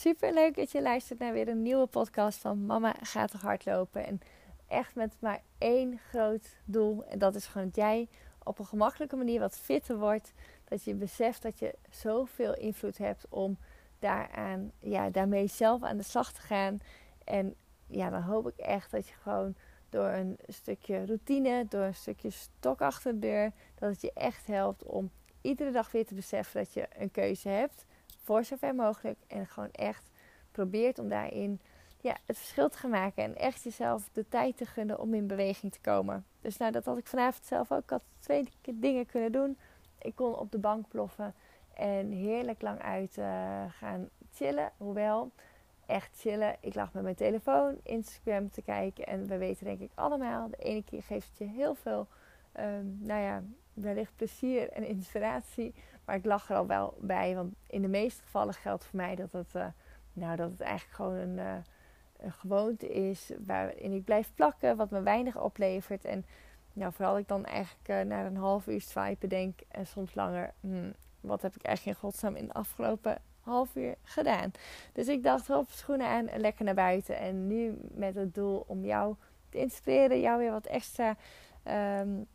Super leuk dat je luistert naar weer een nieuwe podcast van Mama gaat hardlopen. En echt met maar één groot doel. En dat is gewoon dat jij op een gemakkelijke manier wat fitter wordt. Dat je beseft dat je zoveel invloed hebt om daaraan, ja, daarmee zelf aan de slag te gaan. En ja, dan hoop ik echt dat je gewoon door een stukje routine, door een stukje stok achter de deur, dat het je echt helpt om iedere dag weer te beseffen dat je een keuze hebt. Voor zover mogelijk. En gewoon echt probeert om daarin ja, het verschil te gaan maken. En echt jezelf de tijd te gunnen om in beweging te komen. Dus nou, dat had ik vanavond zelf ook. Ik had twee dingen kunnen doen. Ik kon op de bank ploffen en heerlijk lang uit uh, gaan chillen. Hoewel, echt chillen. Ik lag met mijn telefoon, Instagram te kijken. En we weten denk ik allemaal, de ene keer geeft het je heel veel, um, nou ja, wellicht plezier en inspiratie. Maar ik lag er al wel bij, want in de meeste gevallen geldt voor mij dat het, uh, nou, dat het eigenlijk gewoon een, uh, een gewoonte is waarin ik blijf plakken, wat me weinig oplevert. En nou, vooral ik dan eigenlijk uh, naar een half uur swipen denk en soms langer, hmm, wat heb ik eigenlijk in godsnaam in de afgelopen half uur gedaan. Dus ik dacht, hop, schoenen aan en lekker naar buiten. En nu met het doel om jou te inspireren, jou weer wat extra um,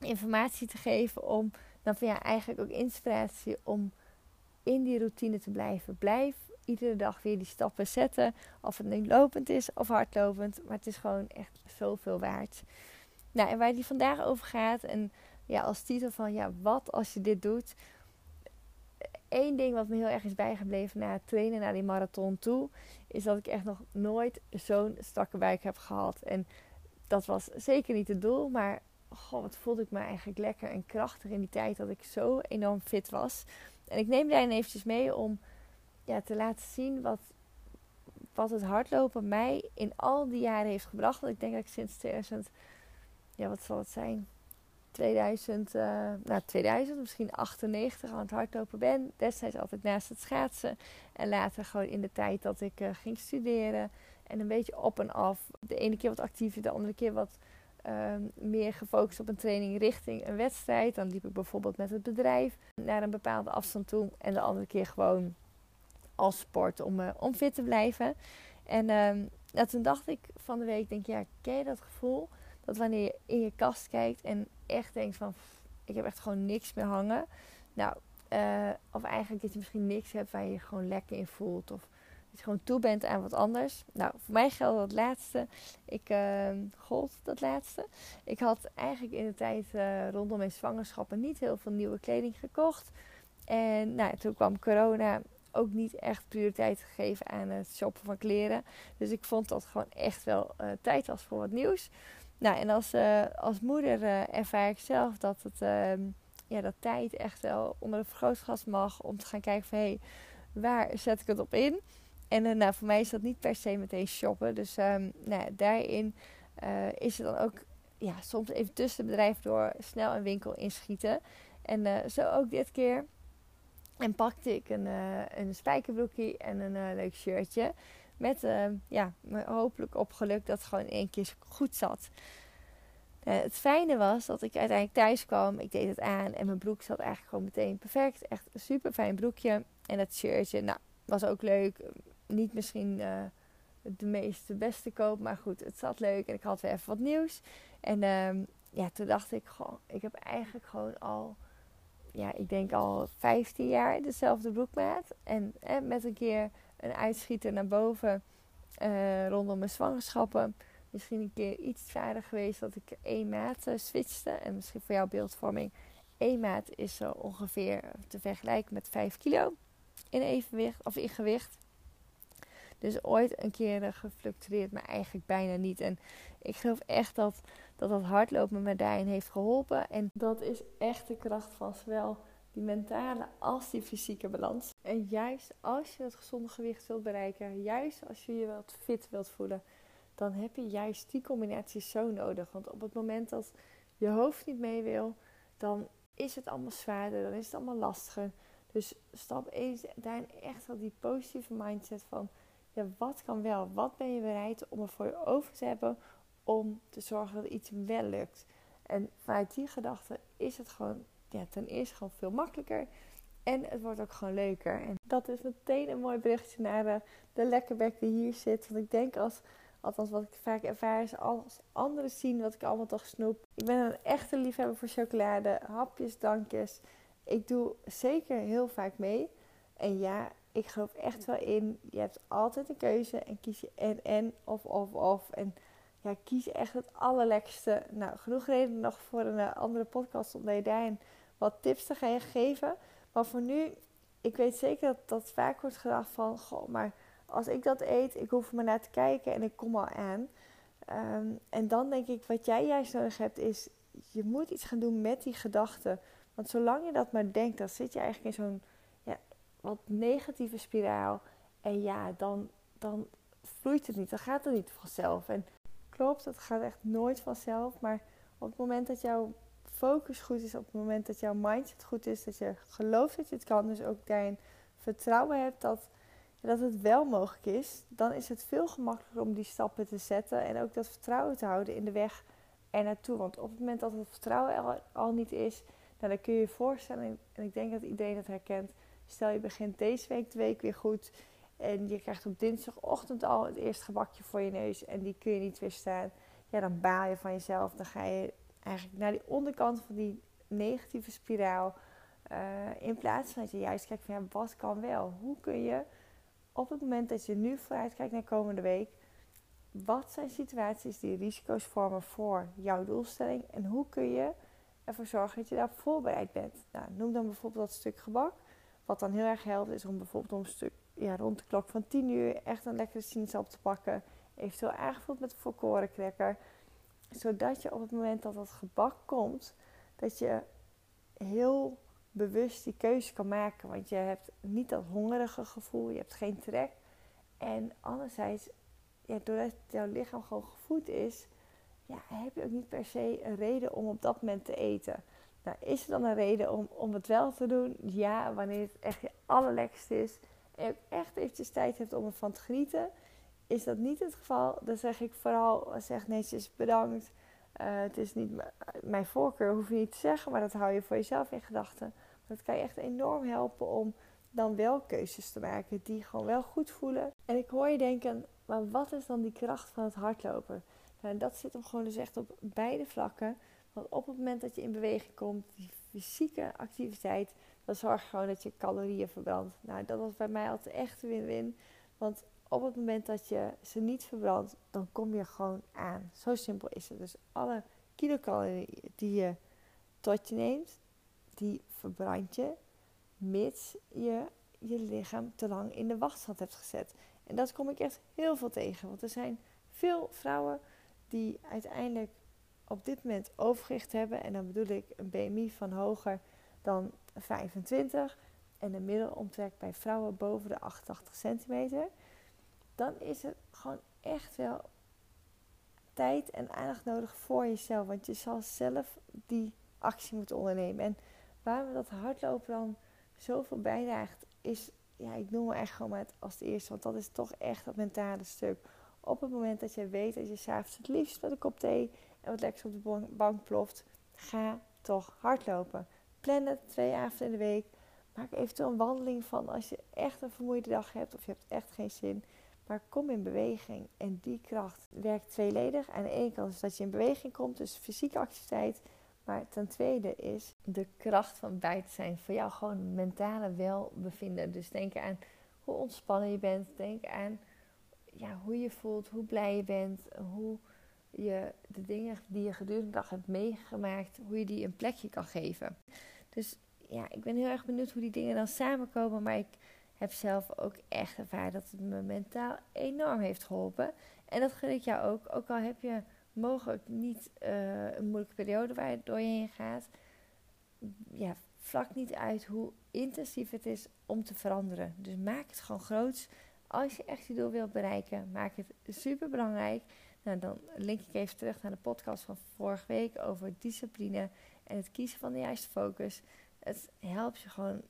informatie te geven om dan vind je eigenlijk ook inspiratie om in die routine te blijven. Blijf iedere dag weer die stappen zetten. Of het nu lopend is of hardlopend. Maar het is gewoon echt zoveel waard. Nou, en waar die vandaag over gaat. En ja, als titel van ja, wat als je dit doet. Eén ding wat me heel erg is bijgebleven na het trainen naar die marathon toe. Is dat ik echt nog nooit zo'n strakke buik heb gehad. En dat was zeker niet het doel. Maar goh, wat voelde ik me eigenlijk lekker en krachtig in die tijd dat ik zo enorm fit was. En ik neem daarin eventjes mee om ja, te laten zien wat, wat het hardlopen mij in al die jaren heeft gebracht. Want ik denk dat ik sinds 2000, ja wat zal het zijn? 2000, uh, nou 2000, misschien 98 aan het hardlopen ben. Destijds altijd naast het schaatsen. En later gewoon in de tijd dat ik uh, ging studeren. En een beetje op en af. De ene keer wat actiever, de andere keer wat um, meer gefocust op een training richting een wedstrijd. Dan liep ik bijvoorbeeld met het bedrijf naar een bepaalde afstand toe. En de andere keer gewoon als sport om, uh, om fit te blijven. En um, nou, toen dacht ik van de week, denk ja, ken je dat gevoel? Dat wanneer je in je kast kijkt en echt denkt van, ik heb echt gewoon niks meer hangen. Nou, uh, of eigenlijk dat je misschien niks hebt waar je je gewoon lekker in voelt. Of gewoon toe bent aan wat anders. Nou, voor mij geldt dat laatste. Ik uh, gold dat laatste. Ik had eigenlijk in de tijd uh, rondom mijn zwangerschappen niet heel veel nieuwe kleding gekocht. En nou, toen kwam corona ook niet echt prioriteit gegeven aan het shoppen van kleren. Dus ik vond dat gewoon echt wel uh, tijd was voor wat nieuws. Nou, en als, uh, als moeder ervaar ik zelf dat, het, ehm, ja, dat tijd echt wel onder een vergrootglas mag om te gaan kijken van hé, hey, waar zet ik het op in? En uh, nou, voor mij is dat niet per se meteen shoppen. Dus um, nou, daarin uh, is het dan ook ja, soms even tussen het bedrijf door snel een winkel inschieten. En uh, zo ook dit keer. En pakte ik een, een spijkerbroekje en een leuk shirtje. Met ehm, ja, hopelijk op geluk dat het gewoon in één keer goed zat. het fijne was dat ik uiteindelijk thuis kwam. Ik deed het aan en mijn broek zat eigenlijk gewoon meteen perfect. Echt een super fijn broekje. En dat shirtje, nou, was ook leuk niet misschien uh, de meeste beste koop. Maar goed, het zat leuk en ik had weer even wat nieuws. En um, ja, toen dacht ik gewoon, ik heb eigenlijk gewoon al, ja, ik denk al 15 jaar dezelfde broekmaat. En eh, met een keer een uitschieter naar boven. uh, rondom mijn zwangerschappen. Misschien een keer iets verder geweest dat ik één maat uh, switchte. En misschien voor jouw beeldvorming. één maat is zo ongeveer te vergelijken met 5 kilo in evenwicht of in gewicht. Dus ooit een keer gefluctueerd, maar eigenlijk bijna niet. En ik geloof echt dat dat, dat hardlopen me daarin heeft geholpen. En dat is echt de kracht van zowel die mentale als die fysieke balans. En juist als je het gezonde gewicht wilt bereiken, juist als je je wat fit wilt voelen, dan heb je juist die combinatie zo nodig. Want op het moment dat je hoofd niet mee wil, dan is het allemaal zwaarder, dan is het allemaal lastiger. Dus stap 1 is daarin echt wel die positieve mindset van wat kan wel? Wat ben je bereid om er voor je over te hebben om te zorgen dat iets wel lukt? En vanuit die gedachte is het gewoon ja, ten eerste gewoon veel makkelijker. En het wordt ook gewoon leuker. En dat is meteen een mooi berichtje naar de, de lekkerbek die hier zit. Want ik denk als, althans wat ik vaak ervaar is als anderen zien wat ik allemaal toch snoep. Ik ben een echte liefhebber voor chocolade, hapjes, dankjes. Ik doe zeker heel vaak mee. En ja, ik geloof echt wel in, je hebt altijd een keuze en kies je en en of of of. En ja, kies echt het allerlekste. Nou, genoeg reden nog voor een eh, andere podcast om je daarin wat tips te gaan geven. Maar voor nu, ik weet zeker dat dat vaak wordt gedacht van, goh, maar als ik dat eet, ik hoef maar naar te kijken en ik kom al aan. Ehm, en dan denk ik, wat jij juist nodig hebt, is je moet iets gaan doen met die gedachten. Want zolang je dat maar denkt, dan zit je eigenlijk in zo'n wat negatieve spiraal. En ja, dan, dan vloeit het niet, dan gaat het niet vanzelf. En klopt, het gaat echt nooit vanzelf. Maar op het moment dat jouw focus goed is, op het moment dat jouw mindset goed is, dat je gelooft dat je het kan, dus ook daarin vertrouwen hebt dat, dat het wel mogelijk is, dan is het veel gemakkelijker om die stappen te zetten en ook dat vertrouwen te houden in de weg er naartoe. Want op het moment dat het vertrouwen al, niet is, nou, dan kun je je voorstellen, en ik denk dat iedereen het herkent, stel je begint deze week de week weer goed en je krijgt op dinsdagochtend al het eerste gebakje voor je neus en die kun je niet weerstaan. Ja, dan baal je van jezelf. Dan ga je eigenlijk naar die onderkant van die negatieve spiraal. Uh, in plaats van dat je juist kijkt van ja, wat kan wel? Hoe kun je op het moment dat je nu vooruit kijkt naar komende week, wat zijn situaties die risico's vormen voor jouw doelstelling en hoe kun je ervoor zorgen dat je daarop voorbereid bent? Nou, noem dan bijvoorbeeld dat stuk gebak. Wat dan heel erg helpt is om bijvoorbeeld om een stuk ja, rond de klok van 10 uur echt een lekkere sinaasappel te pakken. Eventueel aangevuld met een volkoren cracker. Zodat je op het moment dat dat gebak komt, dat je heel bewust die keuze kan maken. Want je hebt niet dat hongerige gevoel, je hebt geen trek. En anderzijds, ja, doordat jouw lichaam gewoon gevoed is, ja, heb je ook niet per se een reden om op dat moment te eten. Nou, is er dan een reden om, om het wel te doen? Ja, wanneer het echt je allerlekste is en echt eventjes tijd hebt om ervan te genieten, is dat niet het geval. Dan zeg ik vooral, zeg netjes bedankt. Uh, het is niet mijn voorkeur, hoef je niet te zeggen, maar dat hou je voor jezelf in gedachten. Dat kan je echt enorm helpen om dan wel keuzes te maken die gewoon wel goed voelen. En ik hoor je denken, maar wat is dan die kracht van het hardlopen? Nou, dat zit hem gewoon dus echt op beide vlakken. Want op het moment dat je in beweging komt, die fysieke activiteit, dan zorg gewoon dat je calorieën verbrandt. Nou, dat was bij mij altijd echt win-win. Want op het moment dat je ze niet verbrandt, dan kom je gewoon aan. Zo simpel is het. Dus alle kilocalorieën die je tot je neemt, die verbrand je, mits je je lichaam te lang in de wachtstand hebt gezet. En dat kom ik echt heel veel tegen. Want er zijn veel vrouwen die uiteindelijk op dit moment overgewicht hebben. En dan bedoel ik een BMI van hoger dan 25 en een middelomtrek bij vrouwen boven de 88 centimeter, dan is het gewoon echt wel tijd en aandacht nodig voor jezelf. Want je zal zelf die actie moeten ondernemen. En waarom dat hardlopen dan zoveel bijdraagt, is, ja, ik noem het echt gewoon maar als het eerste. Want dat is toch echt dat mentale stuk. Op het moment dat je weet dat je s'avonds het liefst met een kop thee en wat lekkers op de bank ploft, ga toch hardlopen. Plan het twee avonden in de week. Maak eventueel een wandeling van als je echt een vermoeide dag hebt of je hebt echt geen zin. Maar kom in beweging. En die kracht werkt tweeledig. Aan de ene kant is dat je in beweging komt, dus fysieke activiteit. Maar ten tweede is de kracht van buiten zijn. Voor jou gewoon mentale welbevinden. Dus denk aan hoe ontspannen je bent. Denk aan ja, hoe je voelt, hoe blij je bent, hoe je de dingen die je gedurende de dag hebt meegemaakt, hoe je die een plekje kan geven. Dus ja, ik ben heel erg benieuwd hoe die dingen dan samenkomen. Maar ik heb zelf ook echt ervaren dat het me mentaal enorm heeft geholpen. En dat gun ik jou ook. Ook al heb je mogelijk niet uh, een moeilijke periode waar je door je heen gaat. Ja, vlak niet uit hoe intensief het is om te veranderen. Dus maak het gewoon groots. Als je echt je doel wilt bereiken, maak het super belangrijk. Nou, dan link ik even terug naar de podcast van vorige week over discipline en het kiezen van de juiste focus. Het helpt je gewoon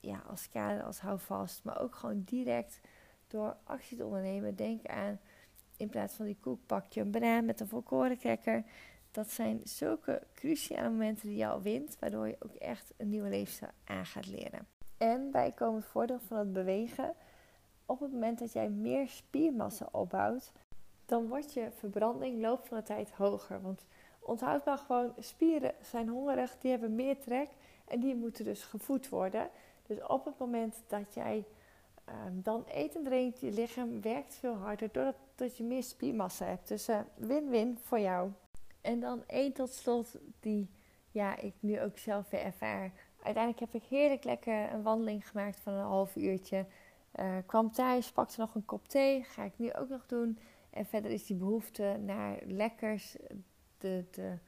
ja, als kader, als houvast, maar ook gewoon direct door actie te ondernemen. Denk aan in plaats van die koek pak je een banaan met een volkoren cracker. Dat zijn zulke cruciale momenten die al wint, waardoor je ook echt een nieuwe levensstijl aan gaat leren. En bijkomend voordeel van het bewegen. Op het moment dat jij meer spiermassa opbouwt, dan wordt je verbranding loop van de tijd hoger. Want onthoud maar gewoon, spieren zijn hongerig, die hebben meer trek en die moeten dus gevoed worden. Dus op het moment dat jij ehm, dan eet en drinkt, je lichaam werkt veel harder doordat dat je meer spiermassa hebt. Dus uh, win-win voor jou. En dan één tot slot die ja, ik nu ook zelf weer ervaar. Uiteindelijk heb ik heerlijk lekker een wandeling gemaakt van een half uurtje. Uh, kwam thuis, pakte nog een kop thee. Ga ik nu ook nog doen. En verder is die behoefte naar lekkers, de, de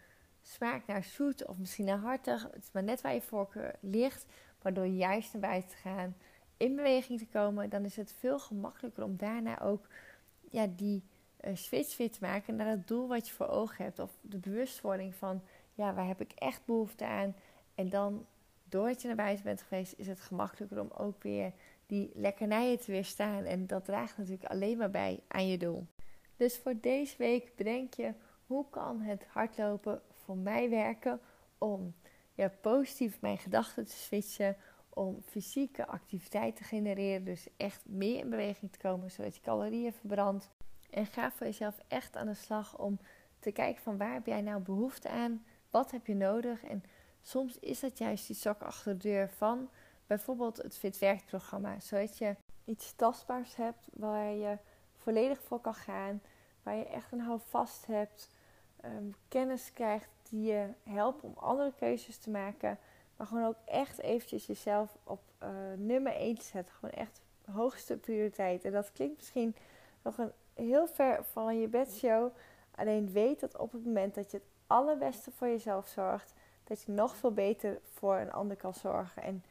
smaak naar zoet of misschien naar hartig. Het is maar net waar je voorkeur ligt. Maar door juist naar buiten te gaan, in beweging te komen, dan is het veel gemakkelijker om daarna ook ja, die uh, switch weer te maken naar het doel wat je voor ogen hebt. Of de bewustwording van, ja, waar heb ik echt behoefte aan? En dan, doordat je naar buiten bent geweest, is het gemakkelijker om ook weer die lekkernijen te weerstaan. En dat draagt natuurlijk alleen maar bij aan je doel. Dus voor deze week bedenk je, hoe kan het hardlopen voor mij werken om ja, positief mijn gedachten te switchen, om fysieke activiteit te genereren, dus echt meer in beweging te komen, zodat je calorieën verbrandt. En ga voor jezelf echt aan de slag om te kijken van waar heb jij nou behoefte aan, wat heb je nodig. En soms is dat juist die zak achter de deur van bijvoorbeeld het Fit Werkprogramma, zodat je iets tastbaars hebt waar je volledig voor kan gaan, waar je echt een houvast hebt, ehm, kennis krijgt die je helpen om andere keuzes te maken. Maar gewoon ook echt eventjes jezelf op uh, nummer 1 te zetten. Gewoon echt hoogste prioriteit. En dat klinkt misschien nog een heel ver van je bedshow. Alleen weet dat op het moment dat je het allerbeste voor jezelf zorgt, dat je nog veel beter voor een ander kan zorgen. En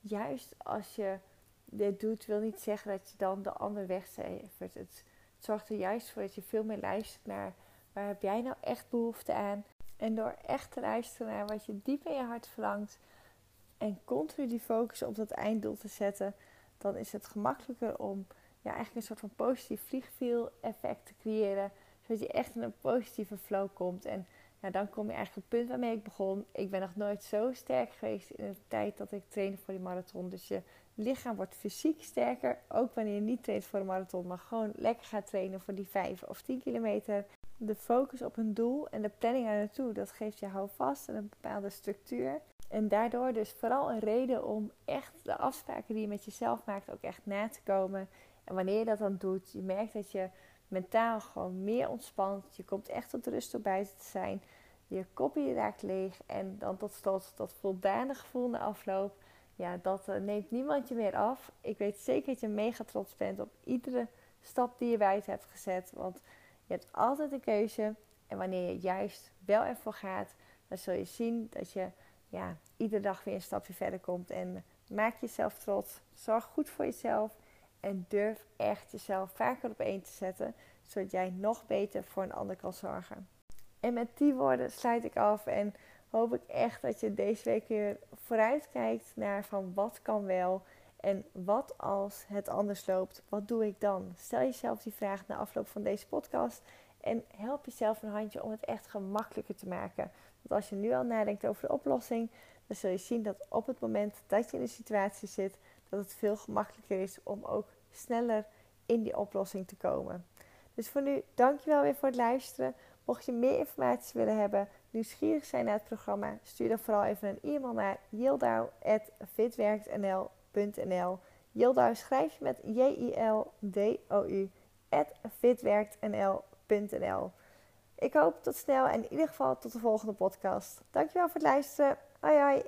juist als je dit doet, wil niet zeggen dat je dan de ander wegcijfert. Het zorgt er juist voor dat je veel meer luistert naar waar heb jij nou echt behoefte aan. En door echt te luisteren naar wat je diep in je hart verlangt en continu die focus op dat einddoel te zetten, dan is het gemakkelijker om ja, eigenlijk een soort van positief vliegviel effect te creëren. Zodat je echt in een positieve flow komt. En ja, dan kom je eigenlijk op het punt waarmee ik begon. Ik ben nog nooit zo sterk geweest in de tijd dat ik trainde voor die marathon. Dus je lichaam wordt fysiek sterker. Ook wanneer je niet traint voor de marathon, maar gewoon lekker gaat trainen voor die 5 of 10 kilometer de focus op een doel en de planning naartoe, dat geeft je houvast en een bepaalde structuur. En daardoor dus vooral een reden om echt de afspraken die je met jezelf maakt ook echt na te komen. En wanneer je dat dan doet, je merkt dat je mentaal gewoon meer ontspant. Je komt echt tot rust door buiten te zijn. Je kopje raakt leeg. En dan tot slot dat voldane gevoel na afloop. Ja, dat uh, neemt niemand je meer af. Ik weet zeker dat je mega trots bent op iedere stap die je buiten hebt gezet. Want je hebt altijd een keuze. En wanneer je juist wel ervoor gaat, dan zul je zien dat je ja, iedere dag weer een stapje verder komt. En maak jezelf trots. Zorg goed voor jezelf. En durf echt jezelf vaker op één te zetten. Zodat jij nog beter voor een ander kan zorgen. En met die woorden sluit ik af. En hoop ik echt dat je deze week weer vooruit kijkt naar van wat kan wel. En wat als het anders loopt? Wat doe ik dan? Stel jezelf die vraag na afloop van deze podcast. En help jezelf een handje om het echt gemakkelijker te maken. Want als je nu al nadenkt over de oplossing, dan zul je zien dat op het moment dat je in een situatie zit, dat het veel gemakkelijker is om ook sneller in die oplossing te komen. Dus voor nu, dankjewel weer voor het luisteren. Mocht je meer informatie willen hebben, nieuwsgierig zijn naar het programma, stuur dan vooral even een e-mail naar yildau.fitwerkt.nl Yildau schrijf je met J-I-L-D-O-U. fitwerktnl.nl. Ik hoop tot snel en in ieder geval tot de volgende podcast. Dankjewel voor het luisteren. Hoi hoi.